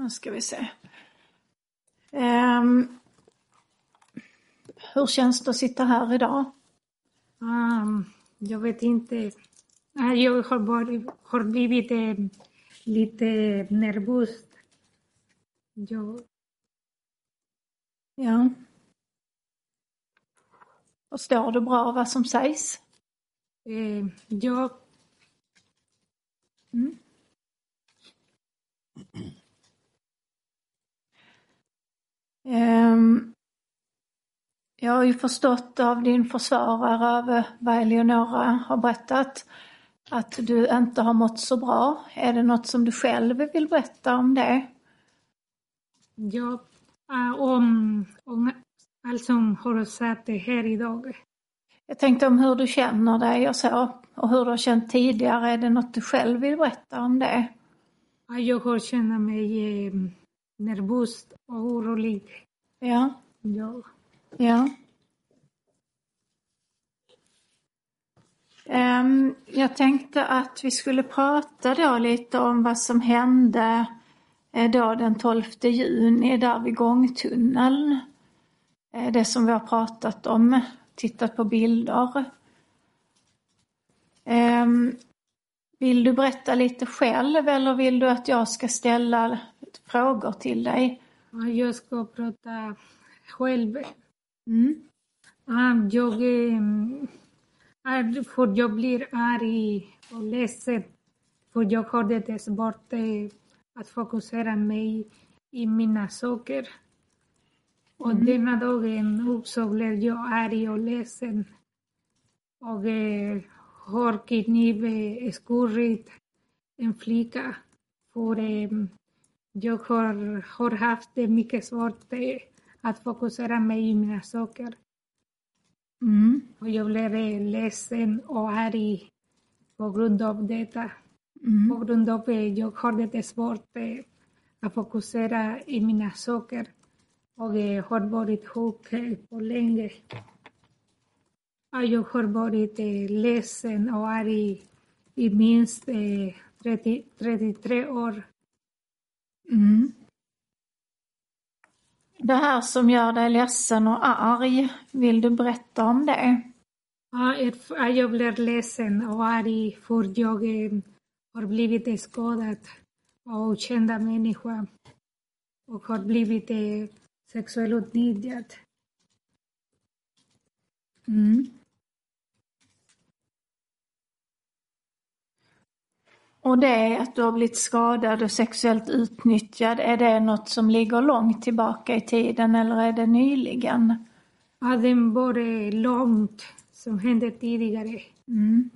Nu ska vi se. Ehm, hur känns det att sitta här idag? Um, jag vet inte. Jag har, varit, har blivit eh, lite nervös. Jag, Ja. Förstår du bra vad som sägs? eh, jag, Mm. Ehm, jag har ju förstått av din försvarare, av vad Eleonora har berättat, att du inte har mått så bra. Är det något som du själv vill berätta om det? jag ah, om, om allt som har sagt det här idag. Jag tänkte om hur du känner dig och så, och hur du har känt tidigare. Är det något du själv vill berätta om det? Jag har känt mig eh, nervös och orolig. Ja, Jag, ja. Ehm, jag tänkte att vi skulle prata då lite om vad som hände eh, då den 12 juni där vid gångtunneln. Eh, Det som vi har pratat om, tittat på bilder. Ehm, Vill du berätta lite själv eller vill du att jag ska ställa frågor till dig? jag ska prata själv. Mm. Jag, eh, är, för jag blir arg och ledsen. För jag har det svårt eh, att fokusera mig i mina saker. Och denna dagen också blev jag arg och ledsen. Och eh, har kniv skurit en flicka. För eh, jag har, har haft det mycket svårt eh, att fokusera mig i mina saker. Mm. Och jag blev eh, ledsen och arg på grund av detta. Mm. På grund av att jag har det svårt eh, att fokusera i mina saker. Och eh, har varit sjuk eh, på länge. Och jag har varit eh, ledsen och arg i minst eh, 30, 33 år. Mm. Det här som gör dig ledsen och arg, vill du berätta om det? Ja, Jag blir ledsen och arg för jag eh, har blivit skadad av okända människor och har blivit eh, sexuellt utnyttjad. Mm. Och det att du har blivit skadad och sexuellt utnyttjad, är det något som ligger långt tillbaka i tiden eller är det nyligen? Ja, den var långt som hände tidigare, Mm.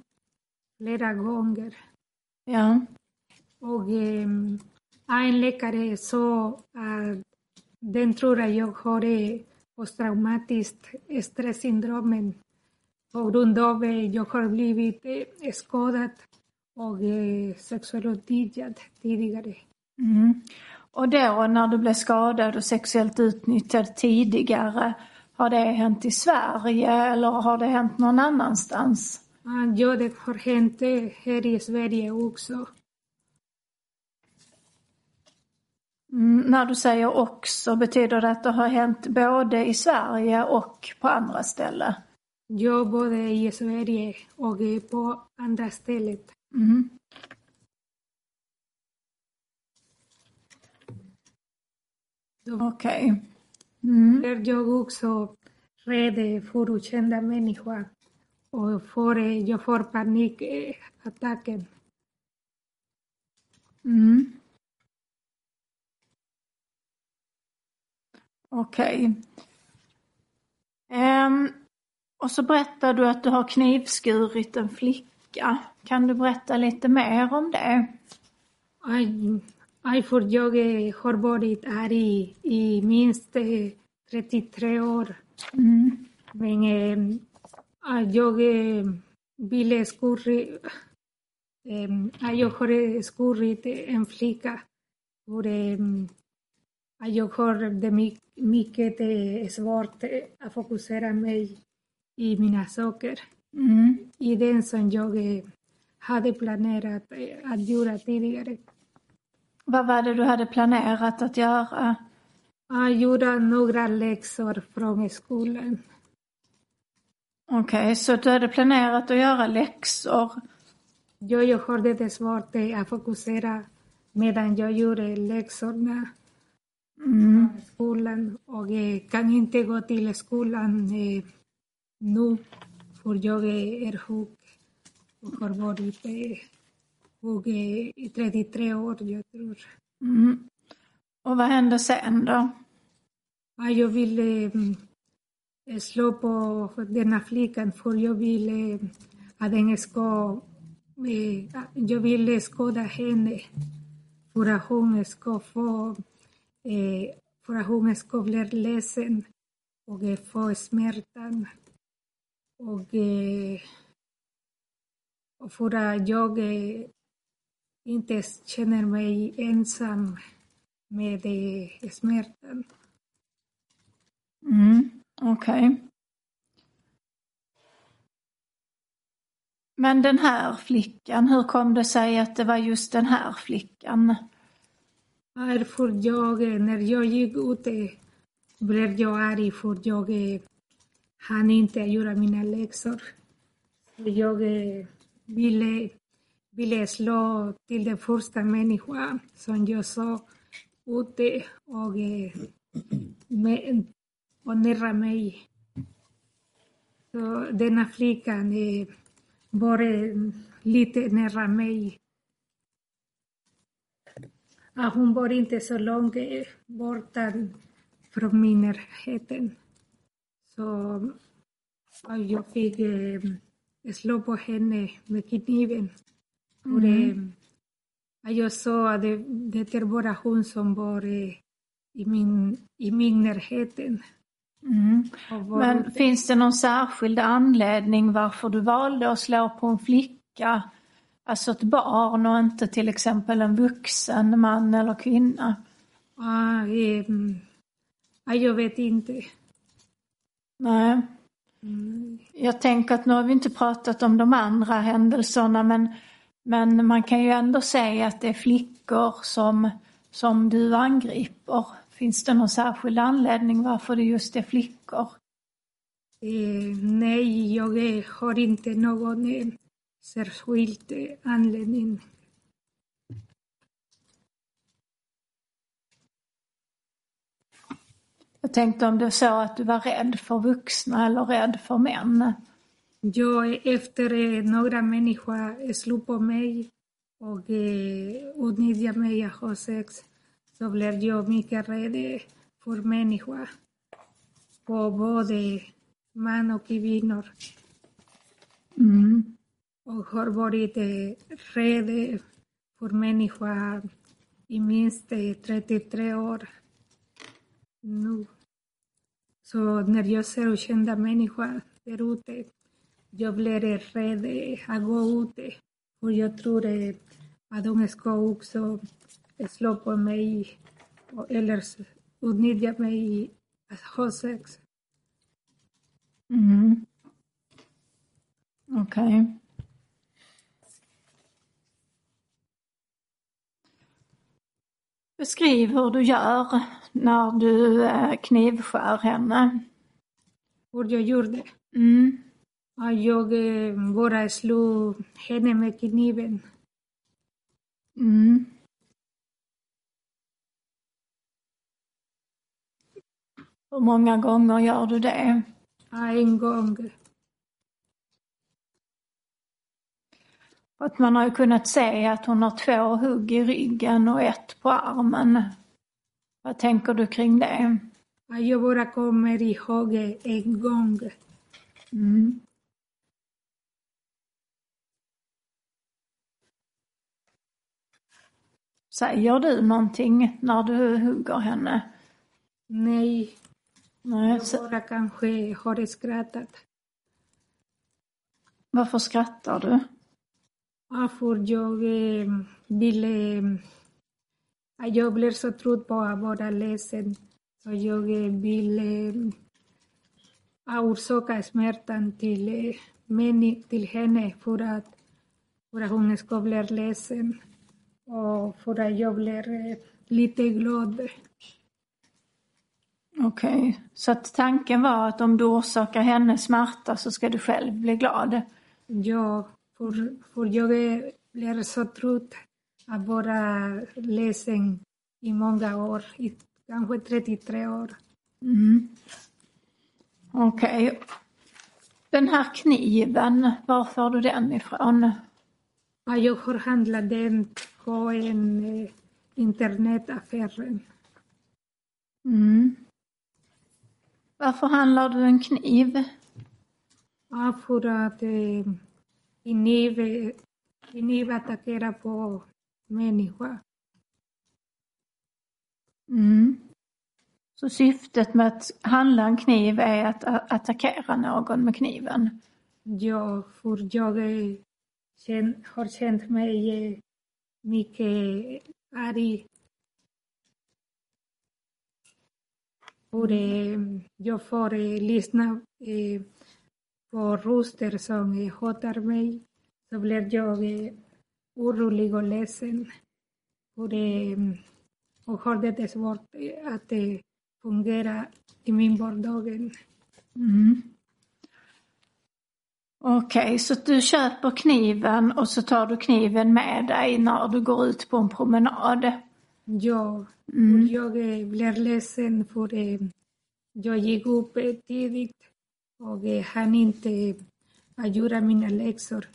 flera gånger. Ja. Och eh, en läkare sa att den tror att jag har posttraumatiskt stresssyndrom på grund av att jag har blivit eh, skadad och eh, utnyttjad tidigare. Mm. Och då när du blev skadad och sexuellt utnyttjad tidigare, har det hänt i Sverige eller har det hänt någon annanstans? Ah, Ja, det har hänt eh, här i Sverige också. Mm, när du säger också, betyder det att det har hänt både i Sverige och på andra ställen? Jag både i Sverige och eh, på andra ställen. Mm. Då Okej. Mm. blev jag också rädd för okända människor och får, eh, jag får panikattacker. Mm. Okej. Ehm, och så berättar du att du har knivskurit en flicka. Kan du berätta lite mer om det? Aj, Aj, för jag eh, har varit här i, i minst eh, 33 år. Mm. Men eh, jag eh, ville skurri, eh, jag har skurit en flicka. För eh, jag har det my- mycket eh, svårt eh, att fokusera mig i mina saker. Mm. I den som jag hade planerat eh, att göra tidigare. Vad var det du hade planerat att göra? Att göra några läxor från skolan. Okej, så du hade planerat att göra läxor. Jag, jag hade det svårt att fokusera medan jag gjorde läxorna Mm. skolan och kan inte gå till skolan nu för jag är sjuk och har varit eh, sjuk i 33 år, jag tror. Mm. Och vad hände sen då? Ja, jag ville eh, slå på denna flickan för jag ville att den ska... Jag ville skada henne för att hon ska få... För att hon ska bli ledsen och få smärtan. Och, eh, för att jag eh, inte känner mig ensam med eh, smärtan. Mm. Okej. Men den här flickan, hur kom det sig att det var just den här flickan? Varför jag, eh, när jag gick ute, blev jag arg för jag han hann inte göra mina läxor. Jag eh, ville, ville slå till den första människan som jag såg ute och, med, och nära mig. Så denna flickan eh, var lite nära mig. Hon var inte så långt borta från min närheten. Så ja, jag fick eh, slå på henne med kniven. För, eh, ja, jag såg att det, det är bara hon som var eh, i, min, i min närheten. Mm. Och Men finns det någon särskild anledning varför du valde att slå på en flicka? Alltså ett barn och inte till exempel en vuxen man eller kvinna? ja, eh, ja, jag vet inte. Nej. Mm. Jag tänker att nu har vi inte pratat om de andra händelserna men, men man kan ju ändå säga att det är flickor som, som du angriper. Finns det någon särskild anledning varför det just är flickor? Eh, nej, jag har inte någon eh, särskild eh, anledning. Jag tänkte om är så att du var rädd för vuxna eller rädd för män. Jag, efter eh, några människor slog på mig och eh, utnyttjade mig att ha sex, så blev jag mycket rädd eh, för människor. På både man och kvinnor. Mm. och har varit eh, rädd eh, för människa i minst eh, 33 år nu. Så när jag ser okända människor där ute, jag blir rädd att gå ute. Och jag tror att de ska också slå på mig eller utnyttja mig att ha sex. Mm-hmm. Mm. Okej. Beskriv hur du gör när du eh, knivskär henne. Och jag gjorde. Mm. Ja, Jag eh, bara slog henne med kniven. Mm. Hur många gånger gör du det? En gång. Att man har ju kunnat se att hon har två hugg i ryggen och ett på armen. Vad tänker du kring det? Ja, Jag bara kommer ihåg en gång. Mm. Säger du någonting när du hugger henne? Nej, Nej. jag Så, bara kanske har skrattat. varför skrattar du? Ja, för jag eh, ville... Jag blev så trött på att vara ledsen. Så jag eh, orsaka smärtan till, eh, till henne för att, för att hon ska bli ledsen. Och för att jag blir eh, lite glad. Okej, så att tanken var att om du orsakar henne smärta så ska du själv bli glad? Ja, för, för jag blir så trött att vara ledsen i många år, i kanske 33 år. Mm. Okej. Den här kniven, var får du den ifrån? Ja, Jag har handlat den på en eh, internetaffär. Mm. Varför handlar du en kniv? Ja, för att eh, kniv, kniv attackerar på människa. Mm. Så syftet med att handla en kniv är att attackera någon med kniven? Ja, för jag har känt mig eh, mycket arg. För eh, jag får eh, lyssna på röster som hatar mig. Så blir jag orolig och ledsen. För, eh, och har det svårt att fungera i min vardag. Mm. Okej, så att du köper kniven och så tar du kniven med dig när du går ut på en promenad? Ja, Mm. och jag eh, blir ledsen för eh, jag gick upp eh, tidigt och hann inte göra mina läxor.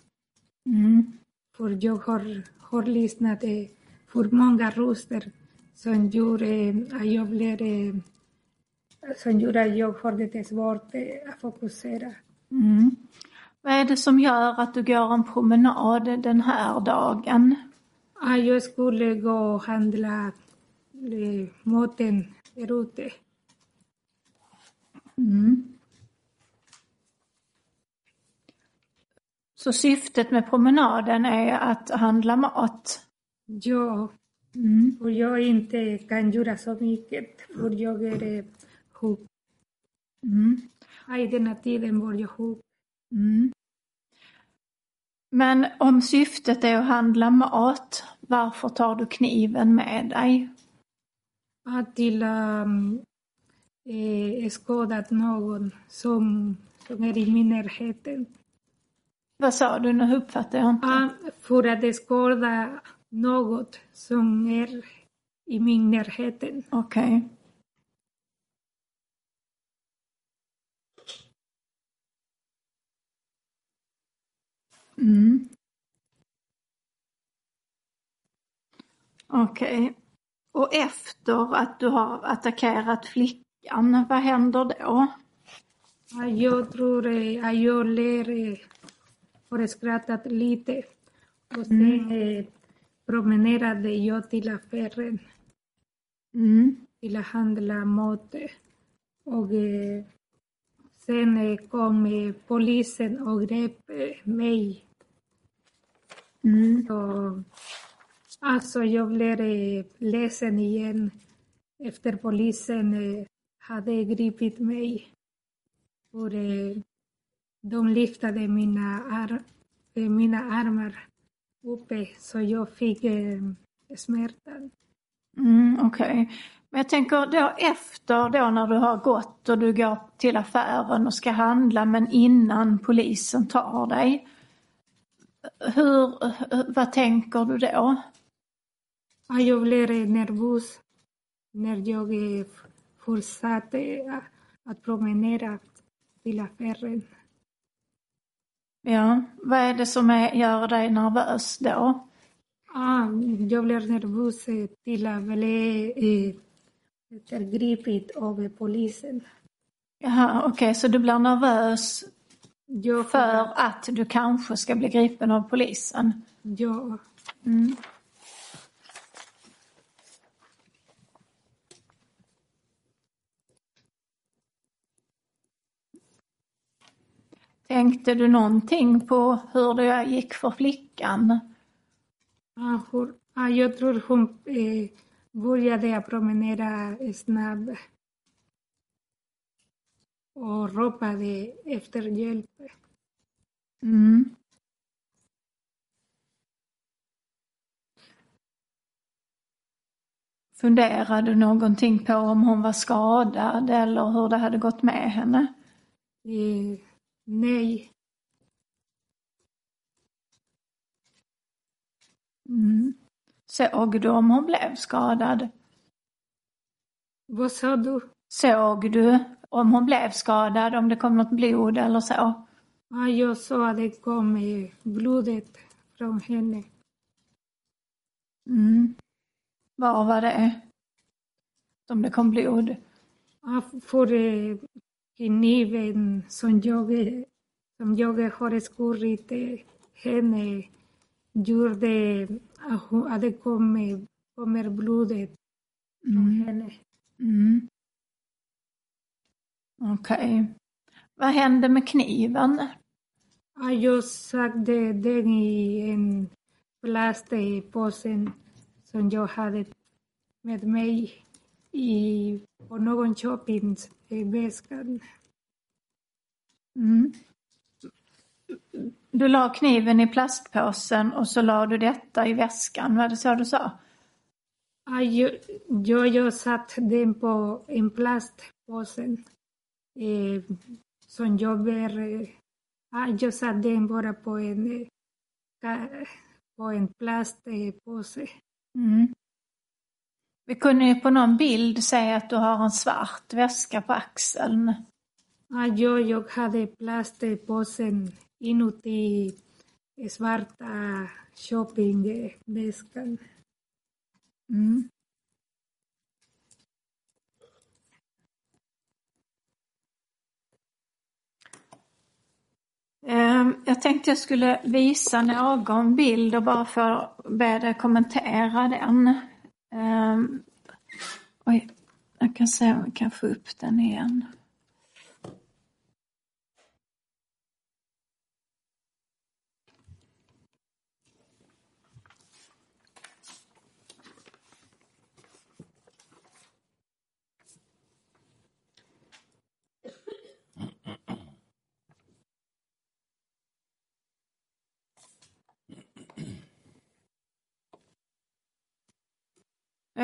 Mm. För jag har, har lyssnat eh, för många röster som eh, att jag blir eh, som gör att jag har det svårt att fokusera. Mm. Vad är det som gör att du går en promenad den här dagen? Ah, jag skulle gå och handla eh, maten där ute. Mm. Så syftet med promenaden är att handla mat? Ja, Mm. och jag inte kan göra så mycket för jag är eh, sjuk. Mm. I denna tiden var jag sjuk. Mm. Men om syftet är att handla mat, varför tar du kniven med dig? Till um, eh, skadat någon som, som är i min närheten. Vad sa du? Nu uppfattade jag inte. Ah, för att skada något som är i min närheten. Okej. Mm. Okej. Och efter att du har attackerat flickan, vad händer då? Jag tror att jag ler och skrattat lite. Och sen eh, promenerade jag till affären Mm. till att handla mat. Och eh, sen eh, kom eh, polisen och grep mig. Mm. Så, alltså jag blev eh, ledsen igen efter polisen hade gripit mig. För de lyftade mina, ar mina armar uppe så jag fick eh, smärtan. Mm, Okej. Men jag tänker då efter då när du har gått och du går till affären och ska handla men innan polisen tar dig. Hur, vad tänker du då? Ja, Jag blev eh, nervös när jag fortsatte eh, att promenera till affären. Ja, vad är det som är, gör dig nervös då? Ah, jag blev nervös eh, till att bli eh, gripit av polisen. Jaha, okej, så du blir nervös Jag, för att du kanske ska bli gripen av polisen? Ja, Mm. Tänkte du någonting på hur det gick för flickan? Ja, jag tror hon eh, började promenera snabbt och ropade efter hjälp. Mm. Funderade du någonting på om hon var skadad eller hur det hade gått med henne? Eh, nej, Mm. Såg du om hon blev skadad? vad sa du? Såg du om hon blev skadad, om det kom något blod eller så? Ja, jag såg att det kom blodet från henne. Mm. Var var det? Om det kom blod? Ja, för kniven som jag, som jag har skurit henne gjorde att, det kom, kommer blodet från Mm. henne. Mm. Okej. Vad hände med kniven? Ja, jag satte den i en plastpåse som jag hade med mig i, på någon shoppingväska. Mm. Du la kniven i plastpåsen och så la du detta i väskan, var det så du sa? Ja, jag, jag, jag satte den på en plastpåse eh, som jag bär. Eh, ja, jag satte den bara på en, eh, på en plastpåse. Mm. Vi kunde ju på någon bild se att du har en svart väska på axeln. Ja, jag, hade plastpåsen inuti svarta shoppingväskan. Mm. Ehm, Jag tänkte jag skulle visa någon bild och bara få be dig kommentera den. Um, Oj, jag kan se om vi kan få upp den igen.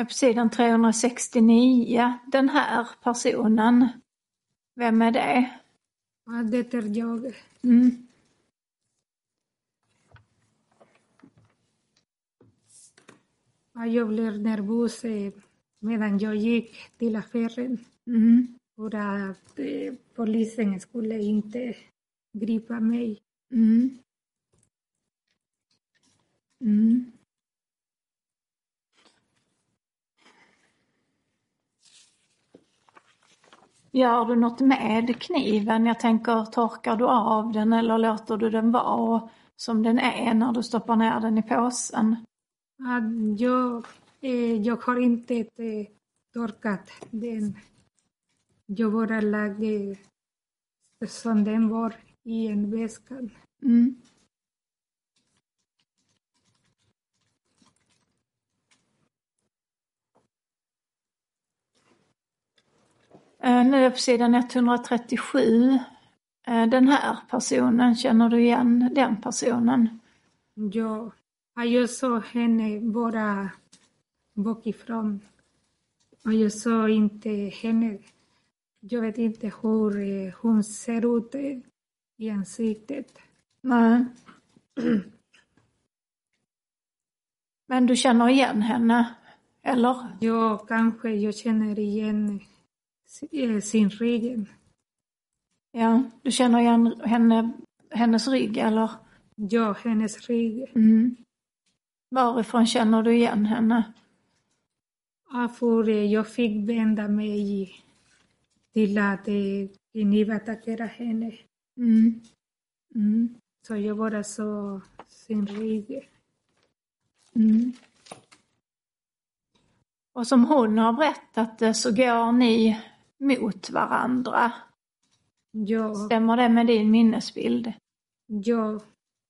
På sidan 369. Den här personen, vem är det? Ja, det är jag. Mm. Ja, jag blev nervös eh, medan jag gick till affären Mm. för att eh, polisen skulle inte gripa mig. Mm. Mm. Gör du något med kniven? Jag tänker, torkar du av den eller låter du den vara som den är när du stoppar ner den i påsen? Ja, jag, eh, jag har inte eh, torkat den. Jag bara lade som den var i en väska. Mm. Nu är på sidan 137. Eh, Den här personen, känner du igen den personen? Ja, jag såg henne bara bakifrån. Och jag såg inte henne. Jag vet inte hur eh, hon ser ut eh, i ansiktet. Nej. Men du känner igen henne? Eller? Jag kanske jag känner igen eh, sin rygg. Ja, du känner igen henne, hennes rygg eller? Ja, hennes rygg. Mm. Varifrån känner du igen henne? Ja, för eh, jag fick vända mig till att eh, knivattackera henne. Mm. Mm. Så jag bara såg sin rygg. Mm. Och som hon har berättat det så går ni mot varandra. Ja, Stämmer det med din minnesbild? ja,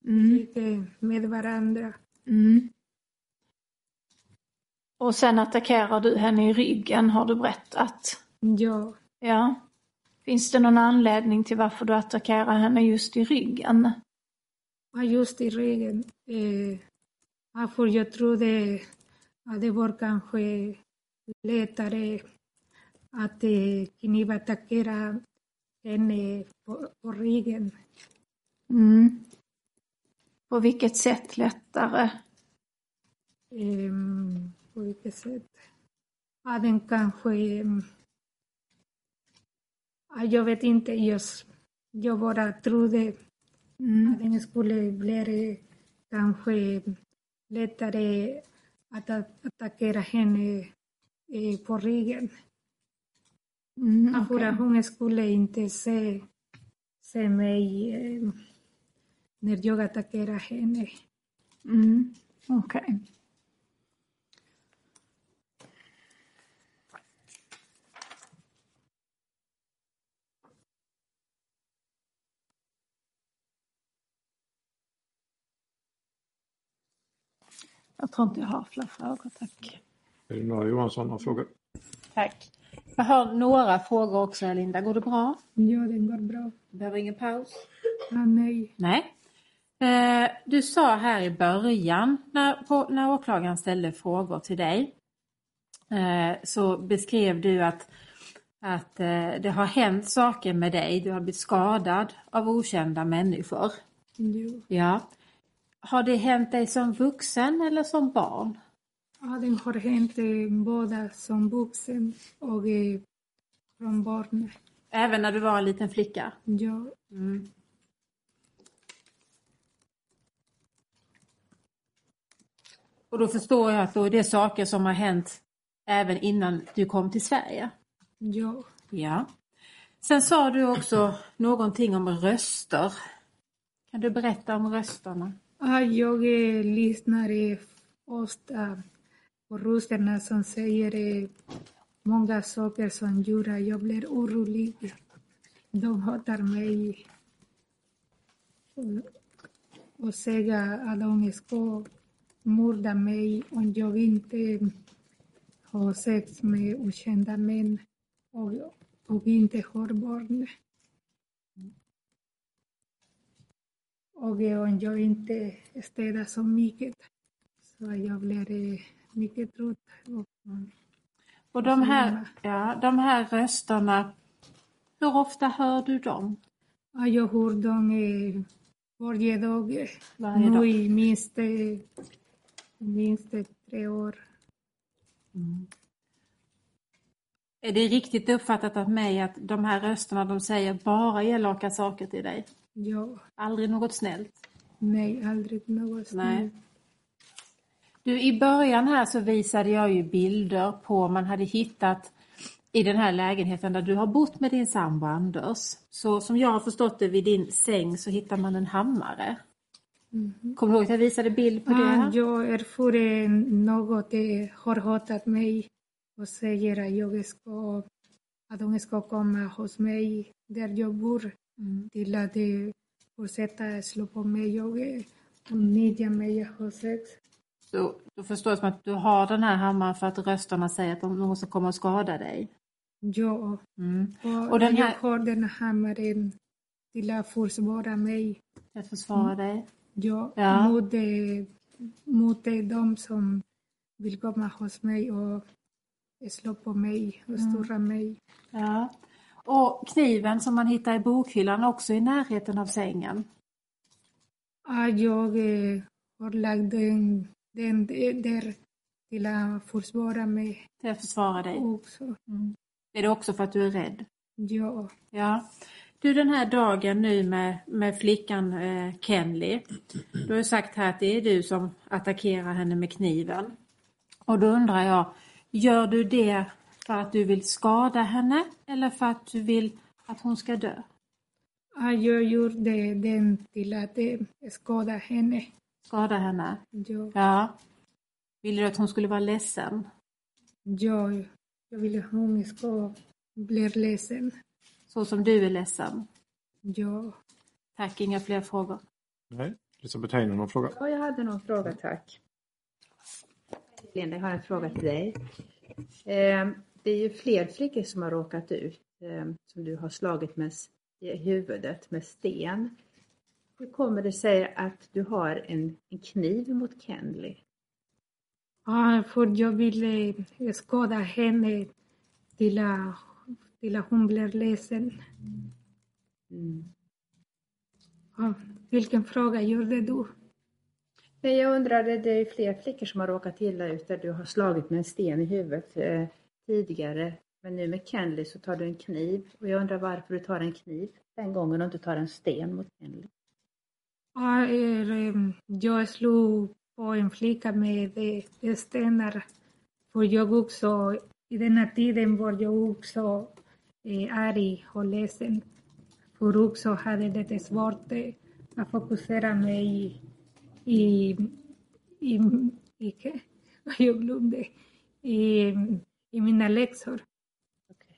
Mm. med varandra. Mm. Och sen attackerar du henne i ryggen, har du berättat. Ja, Ja. Finns det någon anledning till varför du attackerar henne just i ryggen? ja, just i ryggen. Eh, ja, för jag trodde att det var kanske lättare att eh, knivattackera henne på, på ryggen. Mm. På vilket sätt lättare? Ehm, på vilket sätt? Ja, den kanske... Ja, jag vet inte, just, jag bara trodde Mm. att den skulle bli kanske lättare att attackera henne eh, på ryggen. Mm, att hon skulle inte se, se mig eh, när jag attackerar henne. Mm. Okej. Jag tror inte jag har fler frågor, tack. Elinor Johansson har frågor. Tack. Jag har några frågor också, Linda. Går det bra? Ja, det går bra. Behöver ingen paus? Ja, nej. Nej. Eh, du sa här i början när, på, när åklagaren ställde frågor till dig eh, så beskrev du att, att eh, det har hänt saker med dig. Du har blivit skadad av okända människor. Jo. Ja. Har det hänt dig som vuxen eller som barn? Det har hänt båda som vuxen och från barn. Även när du var en liten flicka? Ja, Mm. Och då förstår jag att då är det saker som har hänt även innan du kom till Sverige. ja. Ja. Sen sa du också någonting om röster. Kan du berätta om rösterna? Ja, jag lyssnar ofta och rösterna som säger många saker som gör att jag blir orolig. De hatar mig och, säga att de ska mörda mig om jag inte har sex med okända män och, och inte har barn. Och om jag inte städar så mycket så jag blir mycket trött. Och, Och de här, ja, de här rösterna, hur ofta hör du dem? ja, jag hör dem eh, varje dag. Varje nu dag? i minst, eh, minst tre år. Är det riktigt uppfattat av mig att de här rösterna de säger bara elaka saker till dig? Ja, Aldrig något snällt? nej, aldrig något Nej. Du, i början här så visade jag ju bilder på man hade hittat i den här lägenheten där du har bott med din sambo Anders. Så som jag har förstått det vid din säng så hittar man en hammare. Kommer du ihåg att jag visade bild på det? Ah, här? jag erfor något eh, har hatat mig och säger att jag ska att de ska komma hos mig där jag bor till att fortsätta slå på mig och utnyttja mig och sex. Så då förstår jag som att du har den här hammaren för att rösterna säger att de någon som kommer att skada dig. Ja, Mm. och, Och den här- jag har den här hammaren till att försvara mig. Att försvara dig. Ja, Ja. Mot, mot de som vill komma hos mig och slå på mig och störa mig. Ja. Och kniven som man hittar i bokhyllan också i närheten av sängen. Ah, jag eh, har lagt den, den där till att försvara mig Till att försvara dig. också. Är det också för att du är rädd? Ja, Ja. Du den här dagen nu med, med flickan eh, Kenley. Du har ju sagt här att det är du som attackerar henne med kniven. Och då undrar jag, gör du det för att du vill skada henne eller för att du vill att hon ska dö? jag gjorde den till att eh, skada henne. Skada henne? Ja, Ja. Vill du att hon skulle vara ledsen? ja, jag vill att hon ska bli ledsen. Så som du är ledsen? Ja. Tack, inga fler frågor. Nej. Elisabeth Heine, någon fråga? Ja, jag hade någon fråga, tack. Linda, jag har en fråga till dig. Eh, Det är ju fler flickor som har råkat ut, eh, som du har slagit med i huvudet med sten. Hur kommer det sig att du har en, en kniv mot Kenley? Ja, för jag ville skada henne till till hon blir ledsen. Mm. Ja, vilken fråga gjorde du? Nej, jag undrade, det är fler flickor som har råkat illa ut där du har slagit med en sten i huvudet eh, tidigare. Men nu med Kenley så tar du en kniv och jag undrar varför du tar en kniv den gången och inte tar en sten mot Kenley. Er, jag slog på en flicka med stenar. För jag också, i denna tiden var jag också eh, arg och ledsen. För också hade det svårt att fokusera mig i, i, i, i jag glömde, i, i mina läxor. Okej.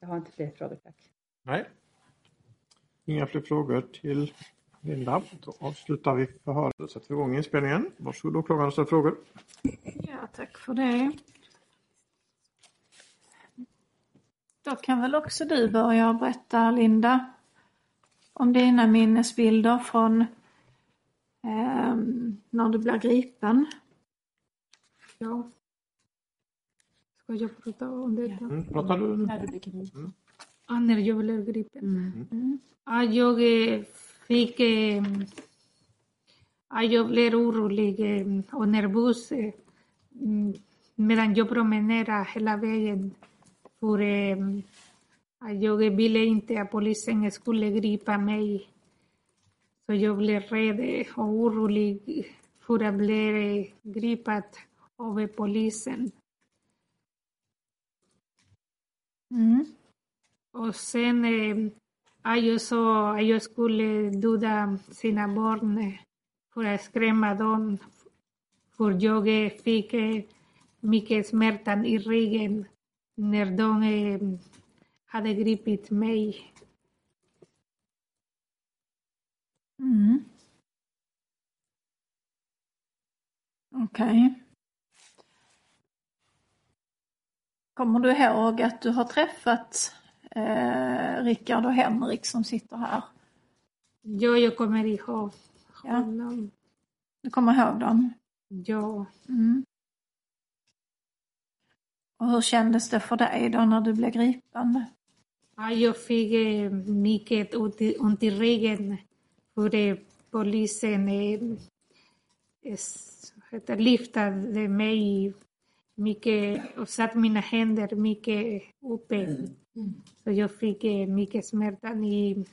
Jag har inte fler frågor, tack. Nej. Inga fler frågor till Linda. Då avslutar vi förhöret och sätter igång inspelningen. Varsågod åklagaren och ställ frågor. Ja, tack för det. Då kan väl också du börja berätta, Linda, om dina minnesbilder från ehm, när du blev gripen. Ja. Ska jag prata om detta? Mm, pratar du nu? Gripen. Ja, när jag blev gripen. Mm. Ja, jag eh, fick... eh, Ja, jag blev orolig eh, och nervös eh, mm, medan jag promenerade hela vägen. För ja, jag ville inte att polisen skulle gripa mig. Så jag blev rädd och orolig för att bli gripen av polisen. Mm. Och sen eh, ja, jag sa att jag skulle döda sina barn för att skrämma dem. För jag fick mycket smärta i ryggen när de hade gripit mig. Mm. Mm-hmm. Okej. Kommer du ihåg att du har träffat eh, Rickard och Henrik som sitter här? Ja, jag kommer ihåg Ja. honom. Du kommer ihåg dem? Ja, Mm. Och hur kändes det för dig då när du blev gripen? Ja, jag fick eh, mycket ont i, ryggen för eh, polisen eh, heter, lyfte mig mycket och satte mina händer mycket uppe. Så jag fick mycket smärta i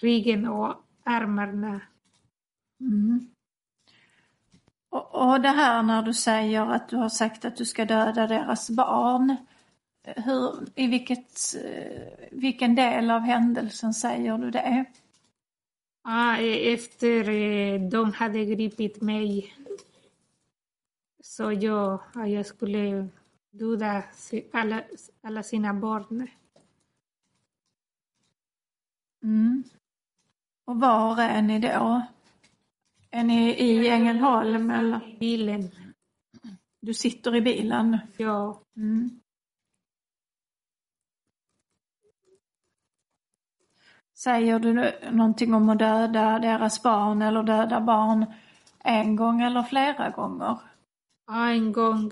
ryggen och armarna. Mm. Och, och det här när du säger att du har sagt att du ska döda deras barn. Hur, I vilket, vilken del av händelsen säger du det? Ja, eh, efter eh, de hade gripit mig så jag, ja, jag skulle döda alla, alla sina barn. Mm. Och var är ni då? Är ni i Ängelholm eller? Bilen, Du sitter i bilen? ja. Mm. Säger du någonting om att döda deras barn eller döda barn en gång eller flera gånger? En gång.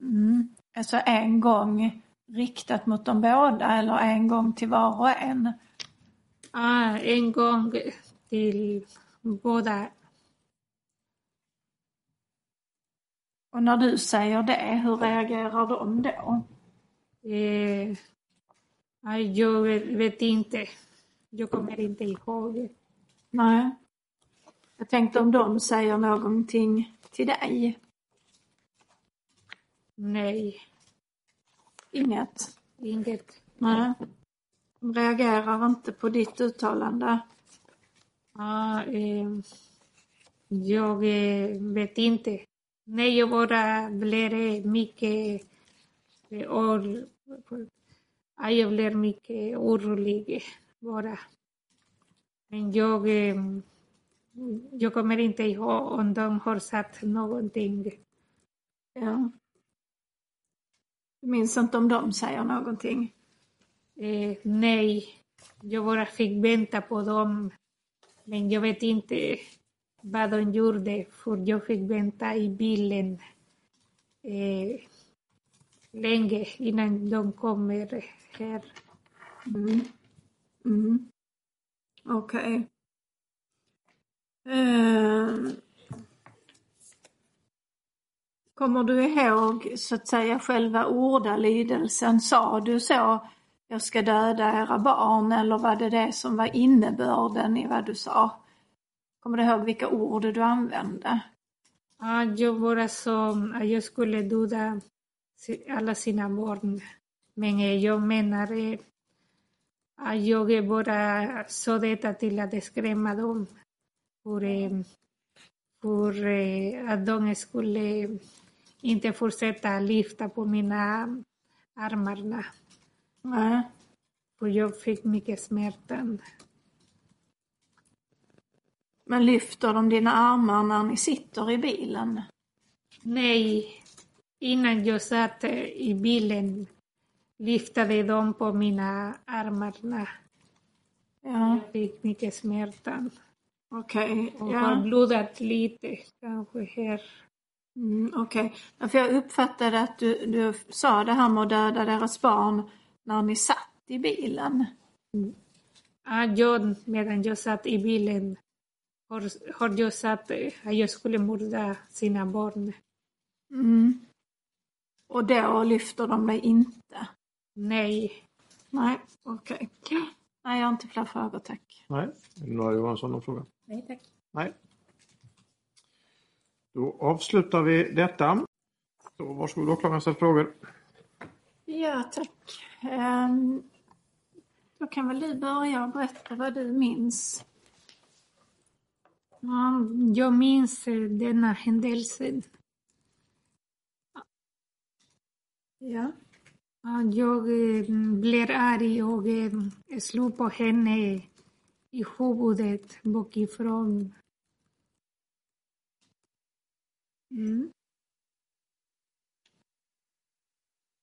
Mm. Alltså en gång riktat mot de båda eller en gång till var och en? Ja, en gång till båda. Och när du säger det, hur reagerar de då? Eh, ja, jag vet inte. Jag kommer inte ihåg. Nej. Jag tänkte om de säger någonting till dig. Nej, Inget? inget. Nej. De reagerar inte på ditt uttalande. Ja, eh, jag eh, vet inte. Nej, jag bara blev mycket... eh, or- ja, Jag blev mycket orolig vara. Men jag, jag mm, kommer inte ihåg om de har sagt någonting. Ja. Du minns inte om de säger någonting? Eh, nej, jag bara fick vänta på dem. Men jag vet inte vad de gjorde, för jag fick vänta i bilen eh, länge innan de kommer här. Mm. Mm. Okej. Ehm. Kommer du ihåg så att säga själva ordalydelsen? Sa du så, jag ska döda era barn, eller var det det som var innebörden i vad du sa? Kommer du ihåg vilka ord du använde? Ja, jag bara sa att jag skulle döda alla sina barn. Men jag menar eh, jag bara sa detta till att skrämma dem. För, för att de skulle inte fortsätta lyfta på mina armarna. Nej. För jag fick mycket smärta. Men lyfter de dina armar när ni sitter i bilen? Nej, innan jag satt i bilen lyftade de på mina armarna. Ja, Jag fick mycket smärta. okej. Och Ja. har blodat lite, kanske här. Mm, Okej, Ja, för jag uppfattade att du, du sa det här med att döda deras barn när ni satt i bilen. Ja, jag, medan jag satt i bilen har, har jag sagt att jag skulle mörda sina barn. Mm. Och då lyfter de dig inte? Nej. Nej, okej. Nej, jag har inte fler frågor, tack. Nej. Är det några Johansson någon fråga? Nej tack. Nej. Då avslutar vi detta. Så varsågod åklagaren ställ frågor. Ja, tack. Ehm, då kan väl du börja och berätta vad du minns? Ja, jag minns eh, denna händelsen. Ja. Ja, Jag eh, blev arg och eh, slog på henne i huvudet bakifrån. Mm.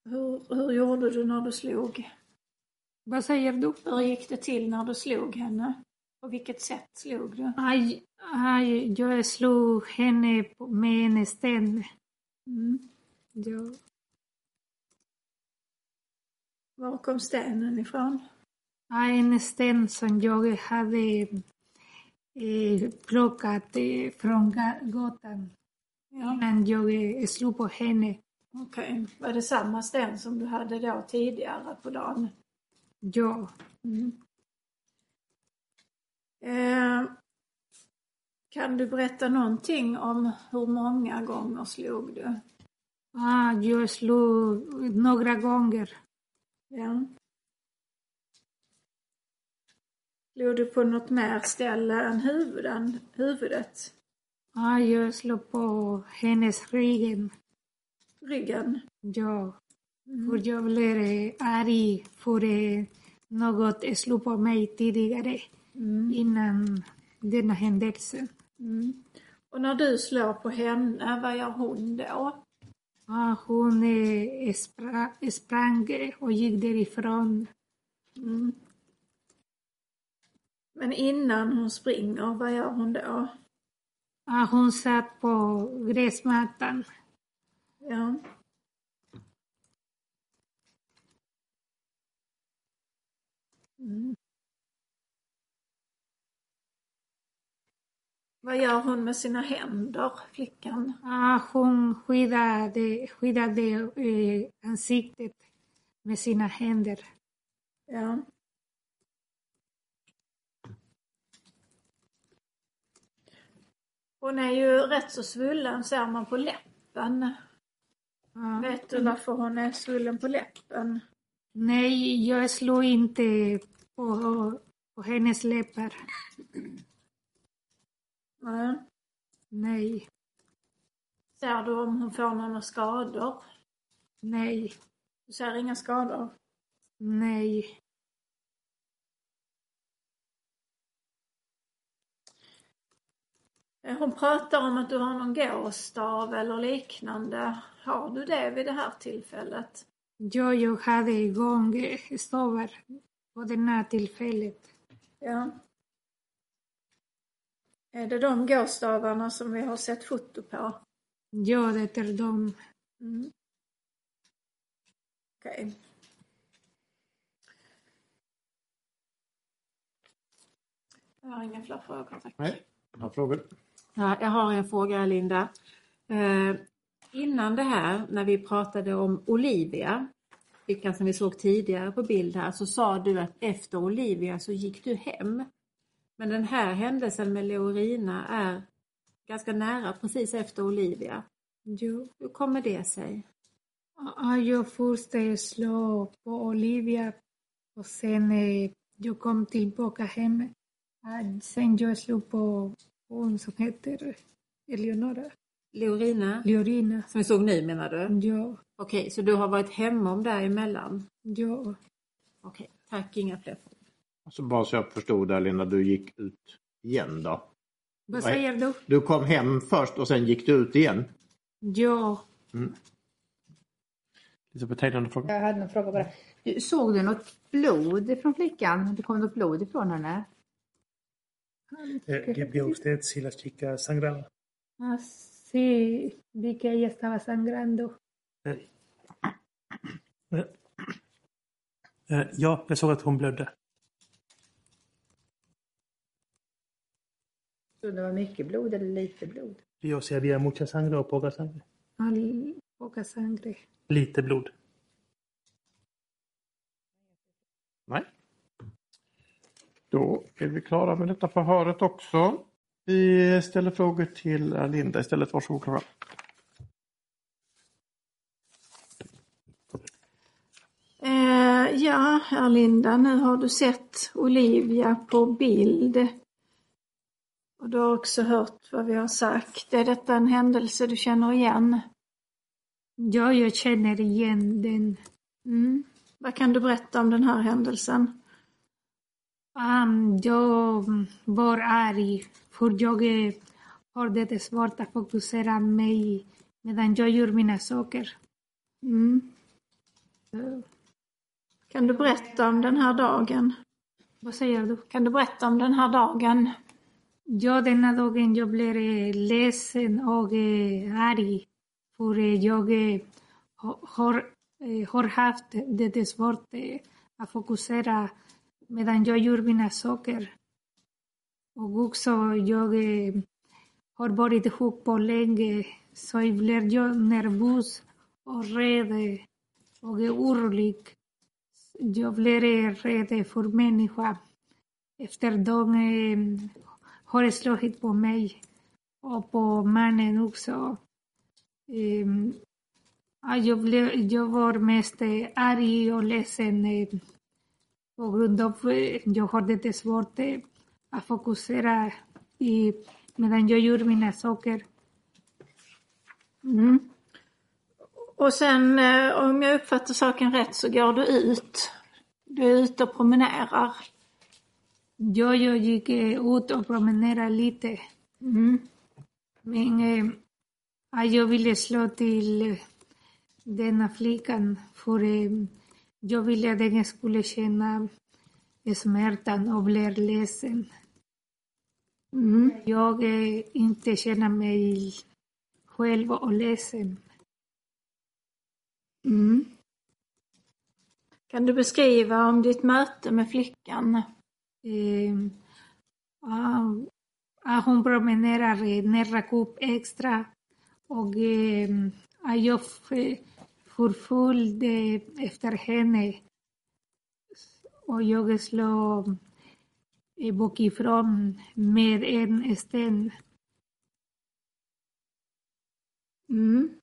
Hur, hur gjorde du när du slog? Vad säger du? Hur gick det till när du slog henne? På vilket sätt slog du? Aj, aj, jag slog henne med en sten. Mm. Jag, Var kom stenen ifrån? en sten som jag hade eh, plockat eh, från ga- gatan Ja. innan jag eh, slog på henne. Okej. Var det samma sten som du hade då tidigare på dagen? Ja, Mm. Eh, kan du berätta någonting om hur många gånger slog du? ah, jag slog några gånger. Ja. Slog du på något mer ställe än huvuden, huvudet? Ah, jag slog på hennes ryggen. Ryggen? Ja, för jag blev arg för något slog på mig tidigare Mm. innan denna händelse. Mm. Och när du slår på henne, vad gör hon då? Hon spra, sprang och gick därifrån. Mm. Men innan hon springer, vad gör hon då? Hon satt på gräsmattan. Ja. Mm. Vad gör hon med sina händer, flickan? Ah, hon skyddade, skyddade eh, ansiktet med sina händer. Ja. Hon är ju rätt så svullen ser man på läppen. Ah, Vet du varför hon är svullen på läppen? nej, jag slog inte på, på hennes läppar. Nej. Nej. Ser du om hon får några skador? Nej, Du ser inga skador? nej, Eh, Hon pratar om att du har någon gåstav eller liknande. Har du det vid det här tillfället? jag, jag hade igång stavar på det här tillfället. Ja. Är det de gåstavarna som vi har sett foto på? Ja, det är de. Mm. Okej. Jag har inga fler frågor, tack. Nej, några frågor? Ja, jag har en fråga Linda. Eh, innan det här, när vi pratade om Olivia, flickan som vi såg tidigare på bild här, så sa du att efter Olivia så gick du hem. Men den här händelsen med Leorina är ganska nära, precis efter Olivia. Jo. Hur kommer det sig? Ja, jag först slog på Olivia och sen eh, jag kom tillbaka hem. Ah, Sen jag slog på hon som heter Eleonora. Leorina, Leorina. som vi såg nu menar du? Ja, Okej, så du har varit hemma om däremellan? ja, Okej, tack, inga fler frågor. Alltså bara så jag förstod där Linda, du gick ut igen då? vad säger du? Du kom hem först och sen gick du ut igen? Ja, Elisabeth Heidenn, fråga? Jag hade en fråga bara. Du, såg du något blod från flickan? Det kom något blod ifrån henne? Que vio usted si la chica sangraba? ah, sí, vi que ella estaba sangrando. Eh, eh, eh, ja, jag såg att hon blödde. Så det var mycket blod eller lite blod? Yo si había mucha sangre o poca sangre. Al, poca sangre. Lite blod. Nej. Då är vi klara med detta förhöret också. Vi ställer frågor till Linda istället. Varsågod Klara. Eh, ja, Erlinda, nu har du sett Olivia på bild. Och du har också hört vad vi har sagt. Är detta en händelse du känner igen? Ja, jag känner igen den. Mm. Vad kan du berätta om den här händelsen? Um, jag var arg för jag eh, har det svårt att fokusera mig medan jag gör mina saker. Mm. Kan du berätta om den här dagen? Vad säger du? Kan du berätta om den här dagen? Ja, denna dagen jag blev eh, ledsen och eh, arg för eh, jag eh, ha- har, eh, har haft det svårt eh, att fokusera medan jag gör mina saker. Och också jag eh, har har slagit på mig och på mannen också. Ehm, jag, blev, jag var mest eh, arg och ledsen eh, på grund av att jag har det svårt att fokusera i, medan jag gör mina saker. Mm. Och sen om jag uppfattar saken rätt så går du ut. Du är ute och promenerar. Ja, jag gick ut och promenerade lite. Mm. Men eh, ja, jag ville slå till denna flickan för eh, jag ville att den skulle känna smärtan och bli ledsen. Mm. Jag eh, inte känner mig själv och ledsen. Mm. Kan du beskriva om ditt möte med flickan? Eh, hon promenerar nära Coop Extra och eh, jag förföljde efter henne och jag slog eh, bakifrån med en sten. Mm.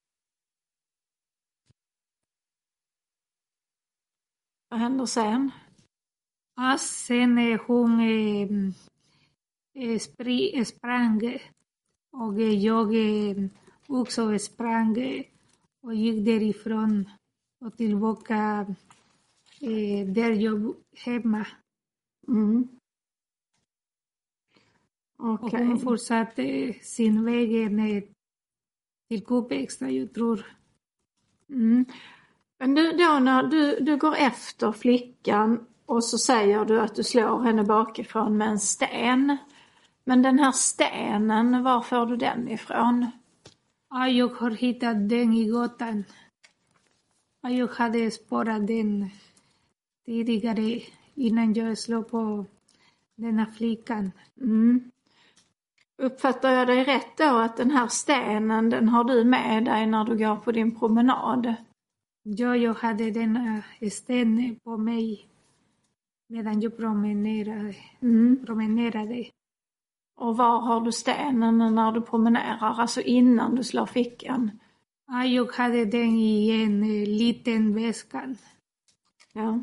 Vad händer sen? Sen hon eh, sprang och jag också sprang och gick därifrån och tillbaka eh, där jag hemma. Mm. Och Okej. hon fortsatte sin väg ner till Kupexta, jag tror. Mm. Men du, då när du, du går efter flickan och så säger du att du slår henne bakifrån med en sten. Men den här stenen, var får du den ifrån? Ja, jag har hittat den i gatan. Ja, jag hade sparat den tidigare innan jag slog på denna flickan. Mm. Uppfattar jag dig rätt då att den här stenen, den har du med dig när du går på din promenad? Ja, jag hade denna sten på mig medan jag promenerade. Mm. promenerade. Och var har du stenen när du promenerar, alltså innan du slår fickan? Ja, jag hade den i en eh, liten väska. Ja.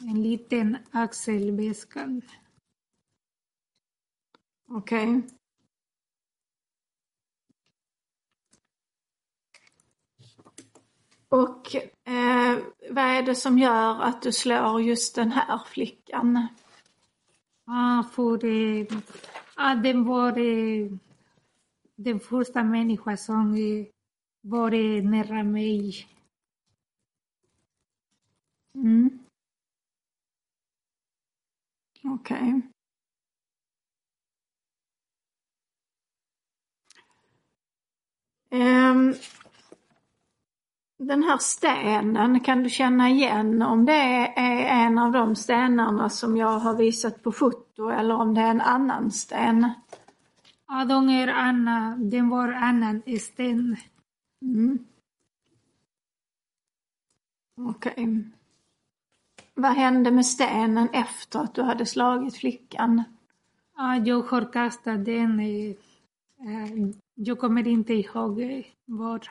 En liten axelväska. Okej. Och eh, vad är det som gör att du slår just den här flickan? Ja, för eh, ja, den var eh, den första människan som eh, var eh, nära mig. Mm. Okej. Ehm, den här stenen, kan du känna igen om det är en av de stenarna som jag har visat på foto eller om det är en annan sten? Ja, de är Anna, den var annan sten. Mm. Okej. Vad hände med stenen efter att du hade slagit flickan? Ja, jag har kastat den. eh, Jag kommer inte ihåg var.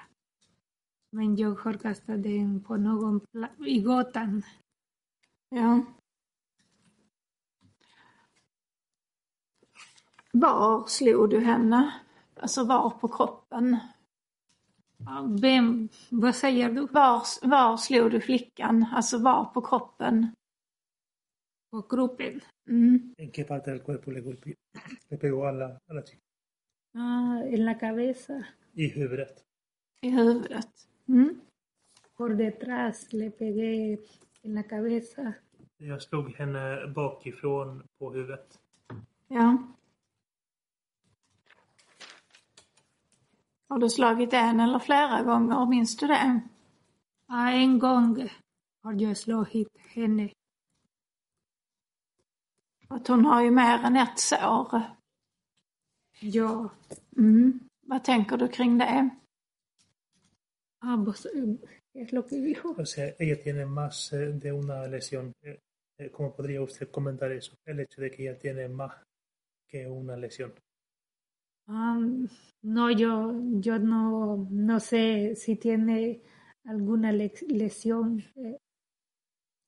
Men jag har kastat den på någon i gatan. Ja. Var slog du henne? Alltså var på kroppen? Vem, vad säger du? Var, var slog du flickan? Alltså var på kroppen? På kroppen? Mm. ¿En qué parte del cuerpo le golpeó? Le pegó a la, a la chica. Ah, en la cabeza. I huvudet. I huvudet? Mm. Por detrás le pegué en la cabeza. Jag slog henne bakifrån på huvudet. Ja. Har du slagit en eller flera gånger? Minns du det? Ja, en gång har jag slagit henne. Att hon har ju mer än ett sår. Ja, Mm. Vad tänker du kring det? Ah, vos- es lo que dijo. O sea, ella tiene más eh, de una lesión. Eh, eh, ¿Cómo podría usted comentar eso? El hecho de que ella tiene más que una lesión. Ah, no, yo, yo no, no sé si tiene alguna le- lesión. Eh,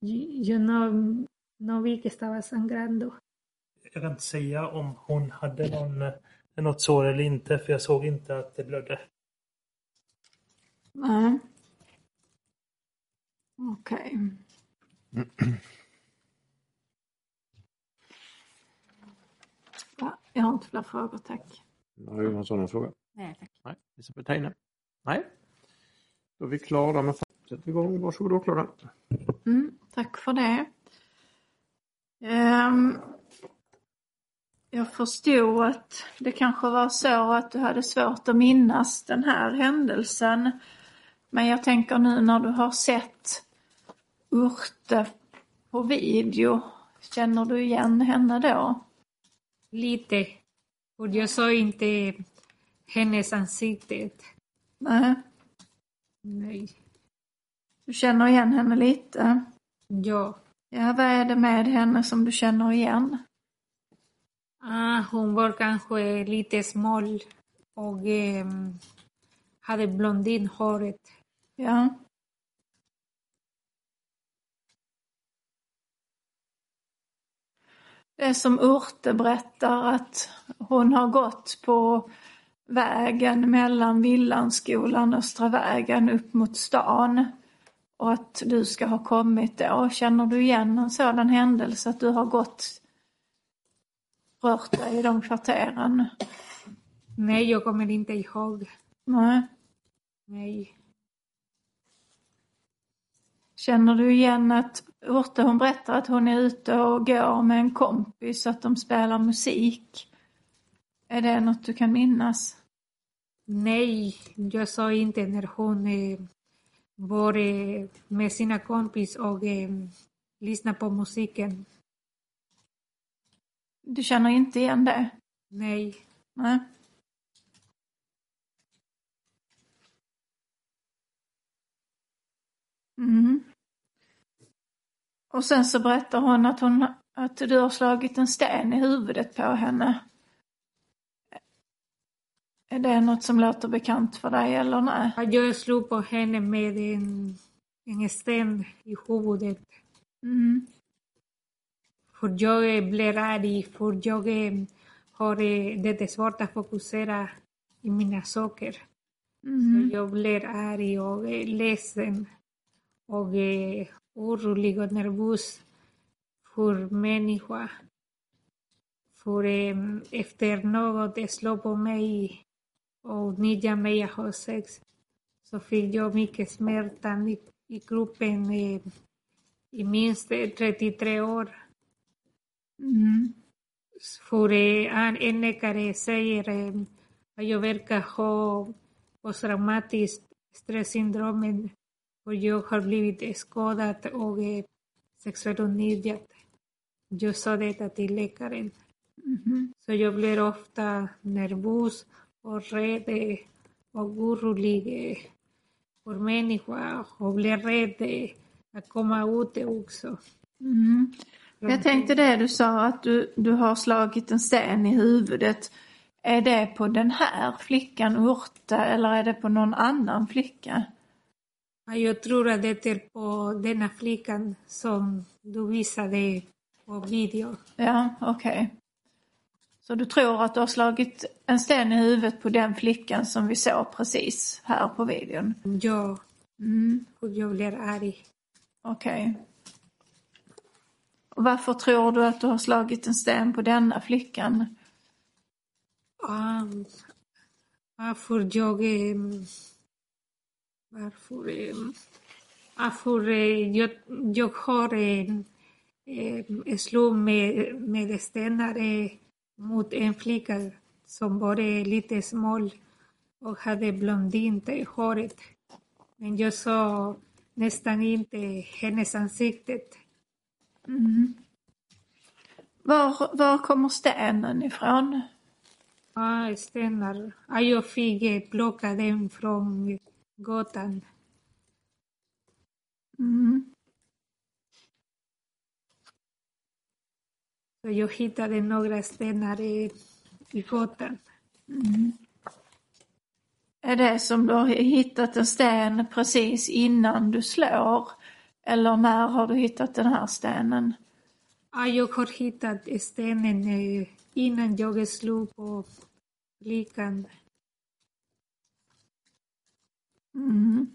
y- yo no, no vi que estaba sangrando. Jag kan inte säga om hon hade någon, eh, något sår eller inte, för jag såg inte att det blödde. Nej. Okej. Ja, jag har inte fler frågor, tack. Har Johansson en fråga? Nej, tack. Nej. Elisabeth Heine? Nej. Då är vi klara med Sätt igång. Varsågod åklagaren. Mm, tack för det. Ehm, jag förstod att det kanske var så att du hade svårt att minnas den här händelsen. Men jag tänker nu när du har sett Urte på video, känner du igen henne då? Lite. Och jag såg inte hennes ansikte. Nej, Nej. du känner igen henne lite. Ja. Ja, vad är det med henne som du känner igen? Ah, hon var kanske lite smal och ehm, hade blondinhåret. Ja. Det är som Urte berättar att hon har gått på vägen mellan Villanskolan och Östra vägen upp mot stan. Och att du ska ha kommit då. Känner du igen en sådan händelse att du har gått, rört dig i de kvarteren? Nej, jag kommer inte ihåg. Nej. Nej. Känner du igen att Urte hon berättar att hon är ute och går med en kompis, att de spelar musik. Är det något du kan minnas? Nej, jag sa inte när hon eh, var eh, med sina kompis och eh, lyssnade på musiken. Du känner inte igen det? Nej. Nej. Mm. Och sen så berättar hon att, hon att du har slagit en sten i huvudet på henne. Är det något som låter bekant för dig eller nej? Jag slog på henne med en, en sten i huvudet. Mm. För jag blir arg, för jag har det svårt att fokusera i mina saker. Mm. Så jag blir arg och ledsen och orolig och nervös för människa. För efter något slår på mig och nyttjar mig att ha sex så fick jag mycket smärta i, i kroppen i, i minst 33 år. Mm. För en läkare säger att jag verkar ha posttraumatiskt stresssyndrom och jag har blivit skadad och sexuellt utnyttjad. Jag sa detta till läkaren. Mm. Så jag blir ofta nervös och rädd och orolig för människor och blir rädd att komma ut också. Mm. Jag tänkte det du sa att du, du har slagit en sten i huvudet. Är det på den här flickan Urta eller är det på någon annan flicka? Jag tror att det är på denna flickan som du visade på video. Ja, okej. Okay. Så du tror att du har slagit en sten i huvudet på den flickan som vi såg precis här på videon? Ja. Mm. Och jag blir arg. Okej. Okay. Och varför tror du att du har slagit en sten på denna flickan? Um, varför jag... Um, varför... Varför jag, jag har en um, slog med, med stenar mot en flicka som var lite smal och hade blondint håret. Men jag såg nästan inte hennes ansikte. Mm. Var, var kommer stenen ifrån? Ah, stenar. Ah, jag fick plocka den från gatan. Mm. Så jag hittade några stenar i, i gatan. Mm. Är det som du har hittat en sten precis innan du slår? Eller när har du hittat den här stenen? Ja, jag har hittat stenen innan jag slog på flickan. Mm.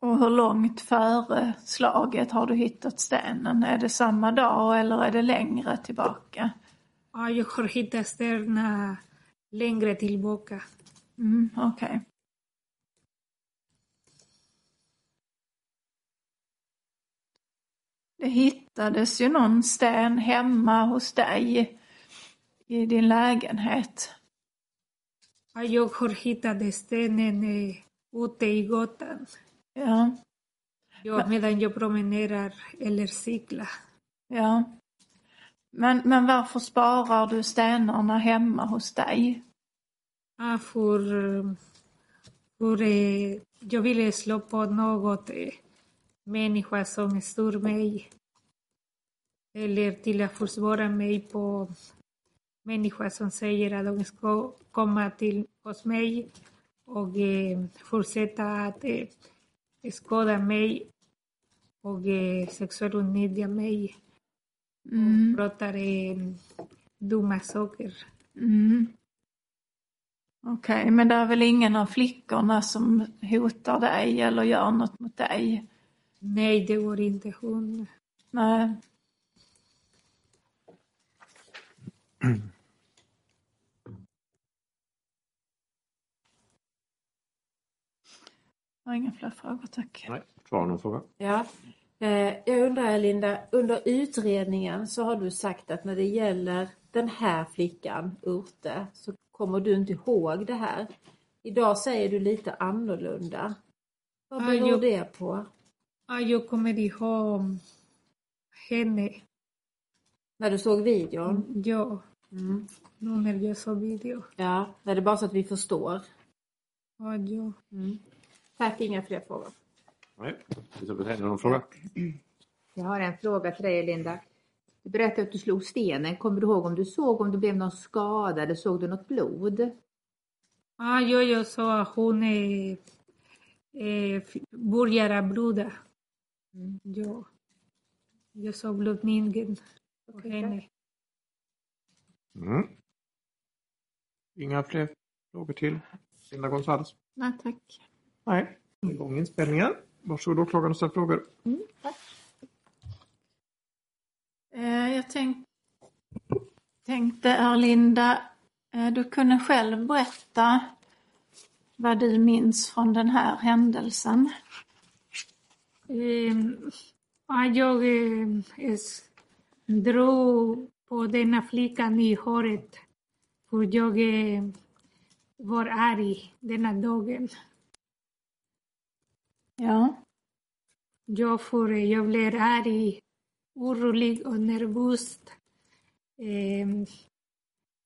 Och hur långt före slaget har du hittat stenen? Är det samma dag eller är det längre tillbaka? Ja, jag har hittat stenen längre tillbaka. Mm, Okej. Okay. Det hittades ju någon sten hemma hos dig i din lägenhet. Ja, jag har hittat stenen ute i gatan. Ja. Ja, medan jag promenerar eller cyklar. Ja. Men, men varför sparar du stenarna hemma hos dig? Ja, för, för jag ville slå på något människa som stör mig. Eller till att försvara mig på människor som säger att de ska komma till hos mig och eh, fortsätta att eh, skada mig och eh, sexuellt utnyttja mig. Mm. pratade dumma saker. Mm. Okej, men det är väl ingen av flickorna som hotar dig eller gör något mot dig? Nej, det var inte hon. Nej. Jag har inga fler frågor, tack. Nej, kvar någon fråga? Ja. Eh, jag undrar Linda, under utredningen så har du sagt att när det gäller den här flickan, Urte, så kommer du inte ihåg det här. Idag säger du lite annorlunda. Vad Ja, beror jag- det på? Ja, jag kommer ihåg henne. När du såg videon? Ja, Mm. nu när jag såg video. Ja, det är bara så att vi förstår. Ja, ja. Mm. Tack, inga fler frågor. Nej. Elisabeth Heine, någon fråga? Jag har en fråga till dig Linda. Du berättade att du slog stenen. Kommer du ihåg om du såg om det blev någon skada eller såg du något blod? Ja, ja, jag sa att hon är, är, börjar blöda. Ja. Jag såg på Okej, henne. Mm. Inga fler frågor till Linda Gonzales? Nej, tack. Nej. Igång inspelningen. Varsågod åklagaren och ställ frågor. Eh, Jag tänk, tänkte Erlinda, eh, du kunde själv berätta vad du minns från den här händelsen. Ehm, ja, jag eh, drog på denna flickan i håret för jag var arg denna dagen. Ja. Jag, får, jag blev arg, orolig och nervös. Eh,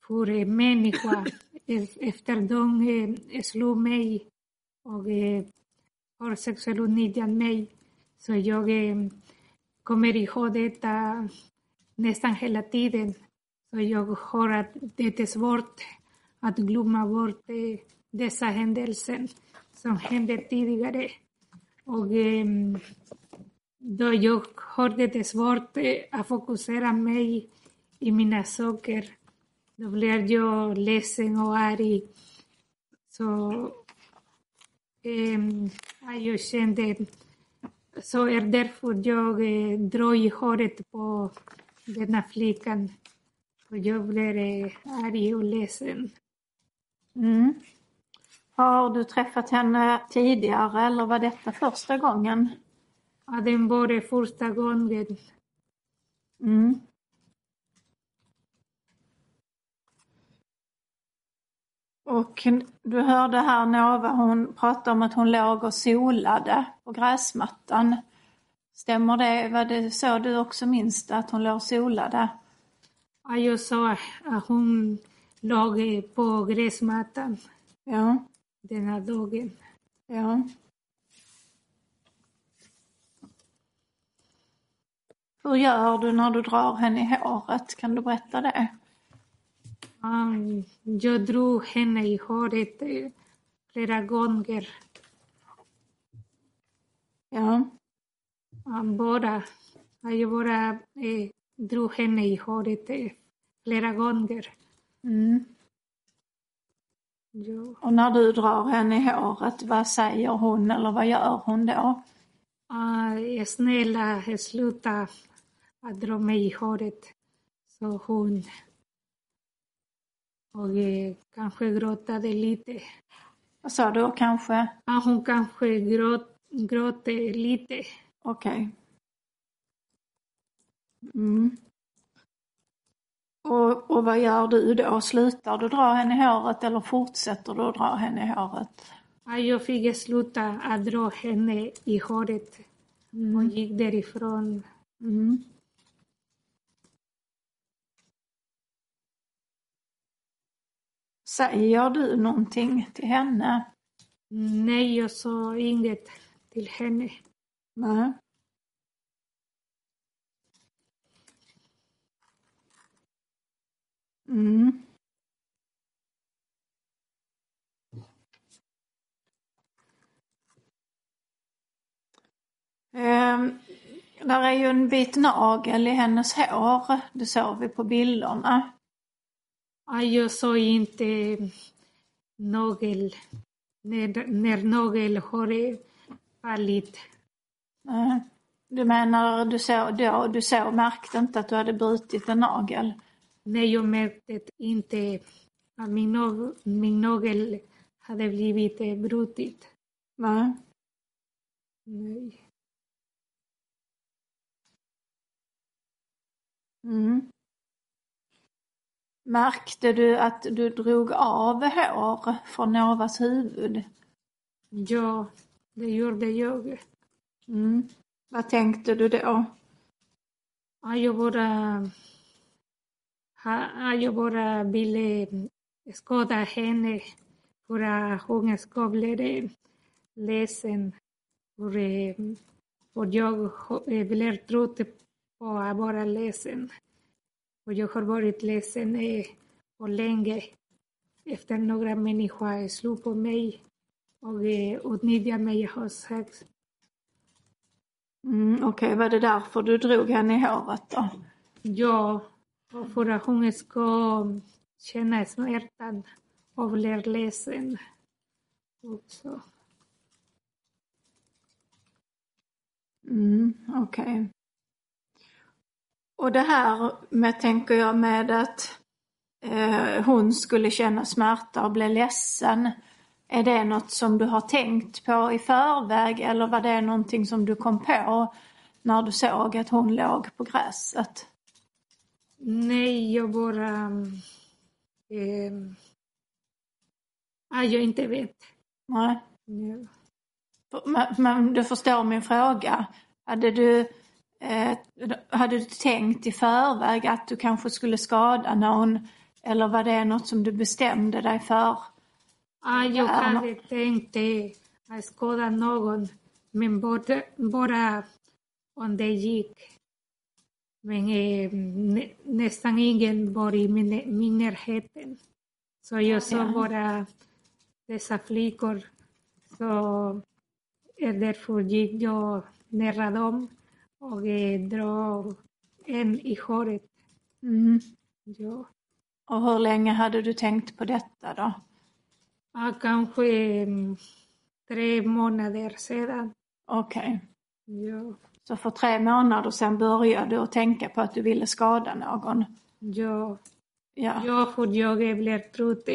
för människa efter de eh, slog mig och eh, har sexuellt utnyttjat mig. Så jag eh, kommer ihåg detta nästan hela tiden. Så jag har att det är svårt att glömma bort eh, dessa händelser som hände tidigare. Och då jag har det svårt att fokusera mig i mina saker, då blir jag ledsen och arg. Så eh, jag kände, så är därför jag eh, drar i håret på denna flickan. Och jag blir eh, arg och ledsen. Mm. Har du träffat henne tidigare eller var detta första gången? Ja, den var det första gången. Mm. Och du hörde här Nova, hon pratade om att hon låg och solade på gräsmattan. Stämmer det? Var det så du också minns det, att hon låg och solade? Ja, jag sa att hon låg på gräsmattan Ja, denna dagen. ja. Hur gör du när du drar henne i håret? Kan du berätta det? Um, jag drog henne i håret eh, flera gånger. Ja, Um, bara, ja, jag bara eh, drog henne i håret eh, flera gånger. mm. Och när du drar henne i håret, vad säger hon eller vad gör hon då? Uh, snälla, sluta att dra mig i håret. Så hon och eh, kanske gråtade lite. Vad sa du kanske? Ja, hon kanske gråt, gråter lite. Okej. Mm. Och, och vad gör du då? Slutar du dra henne i håret eller fortsätter du att dra henne i håret? Ja, jag fick sluta att dra henne i håret och gick därifrån. Mm. Säger du någonting till henne? Nej, jag sa inget till henne. Nej. Mm. Ehm, Där är ju en bit nagel i hennes hår. Det såg vi på bilderna. Ja, jag såg inte nagel, när, när nagelhåret fallit. Du menar du såg då, du såg, märkte inte att du hade brutit en nagel? Nej, jag märkte inte att min, nag, min nagel hade blivit brutit. Nej. Nej. Mm. Märkte du att du drog av hår från Novas huvud? Ja, det gjorde jag. Mm. Vad tänkte du då? Ja, jag bara, jag bara ville skada henne för att hon ska bli ledsen. För, för jag blev trött på att vara ledsen. Och jag har varit ledsen för länge. Efter några människor slog på mig och utnyttjade mig hos sex. Mm, Okej, okay. var det därför du drog henne i håret då? Ja, för att hon ska känna smärtan och bli ledsen också. Mm, Okej. Okay. Och det här med, tänker jag, med att eh, hon skulle känna smärta och bli ledsen. Är det något som du har tänkt på i förväg eller var det någonting som du kom på när du såg att hon låg på gräset? Nej, jag bara... Eh, jag inte vet. Nej. Ja. Men, men, du förstår min fråga. Hade du, eh, hade du tänkt i förväg att du kanske skulle skada någon? Eller var det något som du bestämde dig för? Ah, jag hade tänkt att skada någon, men bara, bara om det gick. Men eh, nä, nästan ingen var i min, min närheten. Så jag såg bara dessa flickor. Så därför gick jag nära dem och eh, drog en i håret. Mm. Ja. Och hur länge hade du tänkt på detta då? Ja, kanske tre månader sedan. Okej. Okay. Ja. Så för tre månader sedan började du att tänka på att du ville skada någon? Ja. Ja, ja för jag blev trött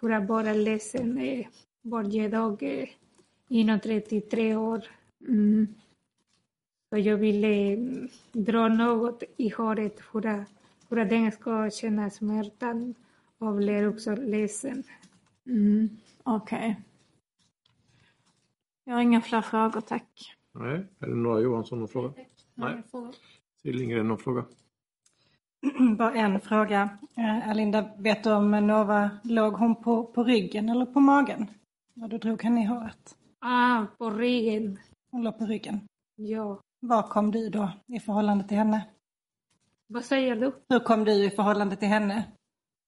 för att vara ledsen varje dag inom 33 år. Mm. Så jag ville dra något i håret för att, för att den ska känna smärtan och bli också ledsen. Mm. Okej. Okay. Jag har inga fler frågor, tack. Nej, är det några Johansson någon fråga? Nej. Till Lindgren någon fråga? Bara en fråga. Alinda, vet du om Nova, låg hon på, på ryggen eller på magen? När du drog henne i håret? Ah, på ryggen. Hon låg på ryggen? Ja. Var kom du då i förhållande till henne? Vad säger du? Hur kom du i förhållande till henne?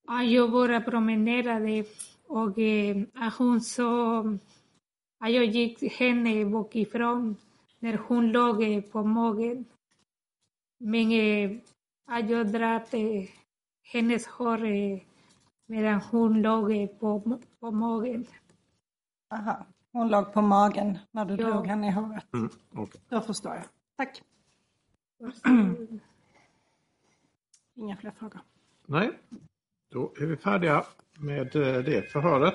Ah, jag bara promenerade och eh, hon sa att jag gick henne bakifrån när hon låg på magen. Men eh, jag drog eh, hennes hår eh, medan hon låg på, på magen. Aha. Hon låg på magen när du Ja. drog henne i håret. Mm, okej. Då förstår jag. Tack. Inga fler frågor. Nej, då är vi färdiga med eh, det förhöret.